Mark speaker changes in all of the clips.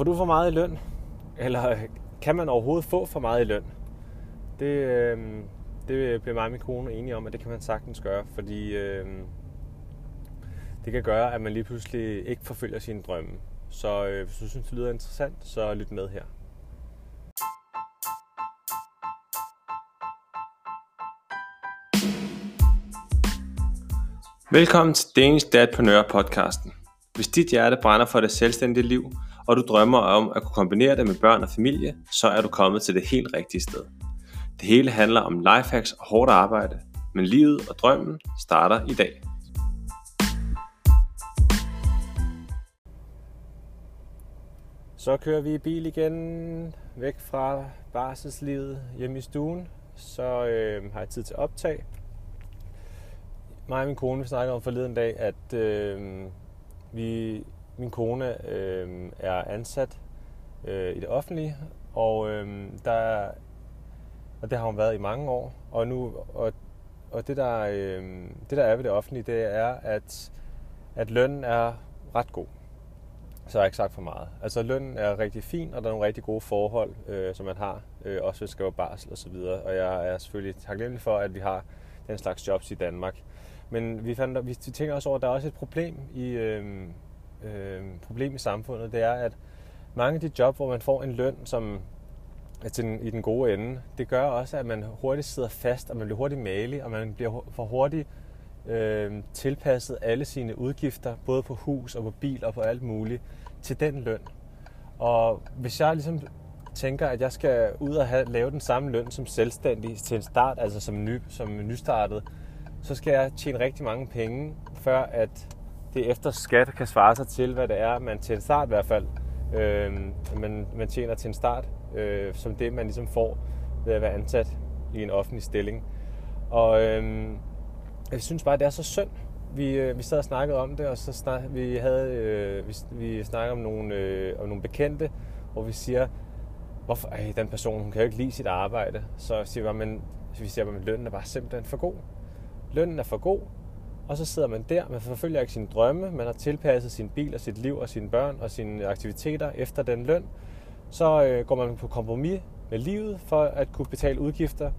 Speaker 1: Får du for meget i løn? Eller kan man overhovedet få for meget i løn? Det, øh, det bliver mig og min kone enige om, at det kan man sagtens gøre, fordi øh, det kan gøre, at man lige pludselig ikke forfølger sine drømme. Så øh, hvis du synes, det lyder interessant, så lyt med her. Velkommen til Danish Dadpreneur podcasten. Hvis dit hjerte brænder for det selvstændige liv, og du drømmer om at kunne kombinere det med børn og familie, så er du kommet til det helt rigtige sted. Det hele handler om lifehacks og hårdt arbejde, men livet og drømmen starter i dag. Så kører vi i bil igen, væk fra barselslivet hjemme i stuen. Så øh, har jeg tid til optag. Mig og min kone snakkede om forleden dag, at øh, vi, min kone øh, er ansat øh, i det offentlige, og øh, der og det har hun været i mange år. Og nu og, og det der øh, det der er ved det offentlige, det er at at lønnen er ret god. Så har jeg ikke sagt for meget. Altså lønnen er rigtig fin, og der er nogle rigtig gode forhold, øh, som man har, øh, også hvis man skal barsel og så videre. Og jeg er selvfølgelig taknemmelig for, at vi har den slags jobs i Danmark. Men vi, fandt, vi tænker også over, at der er også et problem i, øh, øh, problem i samfundet. Det er, at mange af de job, hvor man får en løn, som er til den, i den gode ende, det gør også, at man hurtigt sidder fast, og man bliver hurtigt malig, og man bliver for hurtigt øh, tilpasset alle sine udgifter, både på hus og på bil og på alt muligt, til den løn. Og hvis jeg ligesom tænker, at jeg skal ud og have, lave den samme løn som selvstændig til en start, altså som, ny, som nystartet, så skal jeg tjene rigtig mange penge, før at det efter skat kan svare sig til, hvad det er, man til en start i hvert fald, øh, man, man tjener til en start, øh, som det, man ligesom får ved at være ansat i en offentlig stilling. Og øh, jeg synes bare, det er så synd. Vi, øh, vi sad og snakkede om det, og så snak, vi havde øh, vi, vi snakkede om nogle, øh, om nogle bekendte, hvor vi siger, hvorfor ej, den person, hun kan jo ikke lide sit arbejde. Så siger vi, men, vi siger, men lønnen er bare simpelthen for god lønnen er for god, og så sidder man der, man forfølger ikke sine drømme, man har tilpasset sin bil og sit liv og sine børn og sine aktiviteter efter den løn. Så øh, går man på kompromis med livet for at kunne betale udgifter,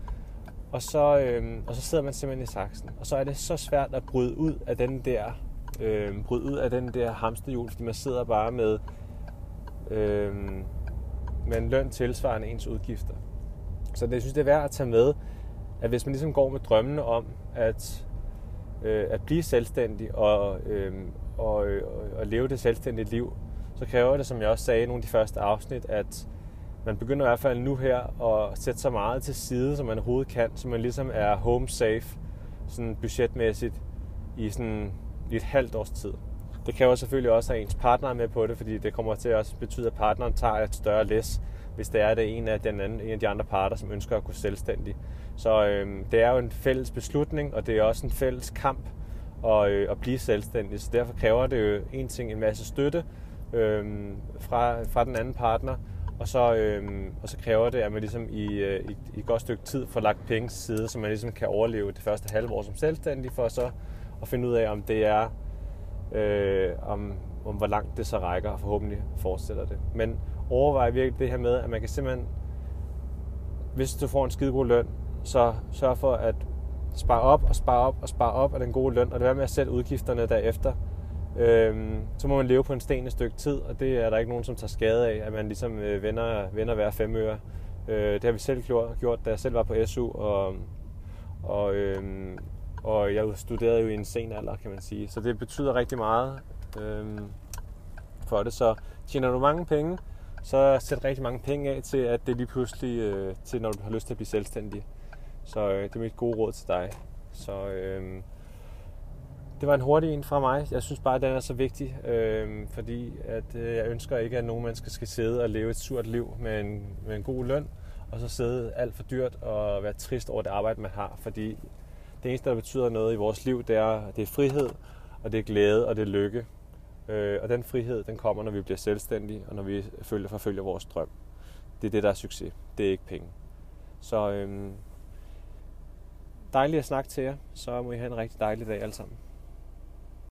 Speaker 1: og så, øh, og så sidder man simpelthen i saksen. Og så er det så svært at bryde ud af den der, øh, bryde ud af den der hamsterhjul, fordi man sidder bare med, øh, med en løn tilsvarende ens udgifter. Så det, jeg synes, det er værd at tage med, at hvis man ligesom går med drømmene om at, øh, at blive selvstændig og, øh, og, øh, og leve det selvstændige liv, så kræver det, som jeg også sagde i nogle af de første afsnit, at man begynder i hvert fald nu her at sætte så meget til side, som man overhovedet kan, så man ligesom er home safe sådan budgetmæssigt i, sådan, i et halvt års tid. Det kræver selvfølgelig også, at ens partner er med på det, fordi det kommer til at også betyde, at partneren tager et større læs, hvis det er det en af, den anden, en af de andre parter, som ønsker at gå selvstændig. Så øh, det er jo en fælles beslutning, og det er også en fælles kamp at, øh, at blive selvstændig. Så derfor kræver det jo en ting en masse støtte øh, fra, fra den anden partner, og så, øh, og så kræver det, at man ligesom i, øh, i, i et godt stykke tid får lagt penge til side, så man ligesom kan overleve det første halve år som selvstændig, for så at finde ud af, om det er, øh, om, om hvor langt det så rækker, og forhåbentlig fortsætter det. Men overvej virkelig det her med, at man kan simpelthen, hvis du får en skidegod løn, så sørg for at spare op og spare op og spare op af den gode løn, og det være med at sætte udgifterne derefter. Øhm, så må man leve på en sten et stykke tid, og det er der ikke nogen, som tager skade af, at man ligesom øh, vender, vender hver fem øre. Øh, det har vi selv gjort, da jeg selv var på SU, og, og, øhm, og jeg studerede jo i en sen alder, kan man sige. Så det betyder rigtig meget øhm, for det. Så tjener du mange penge, så sæt rigtig mange penge af til, at det lige pludselig, øh, til når du har lyst til at blive selvstændig. Så øh, det er mit gode råd til dig. Så øh, det var en hurtig en fra mig. Jeg synes bare, at den er så vigtig, øh, fordi at, øh, jeg ønsker ikke, at nogen mennesker skal sidde og leve et surt liv med en, med en god løn, og så sidde alt for dyrt og være trist over det arbejde, man har. Fordi det eneste, der betyder noget i vores liv, det er, det er frihed, og det er glæde, og det er lykke. Øh, og den frihed, den kommer, når vi bliver selvstændige, og når vi følger, forfølger vores drøm. Det er det, der er succes. Det er ikke penge. Så øhm, dejligt at snakke til jer. Så må I have en rigtig dejlig dag alle sammen.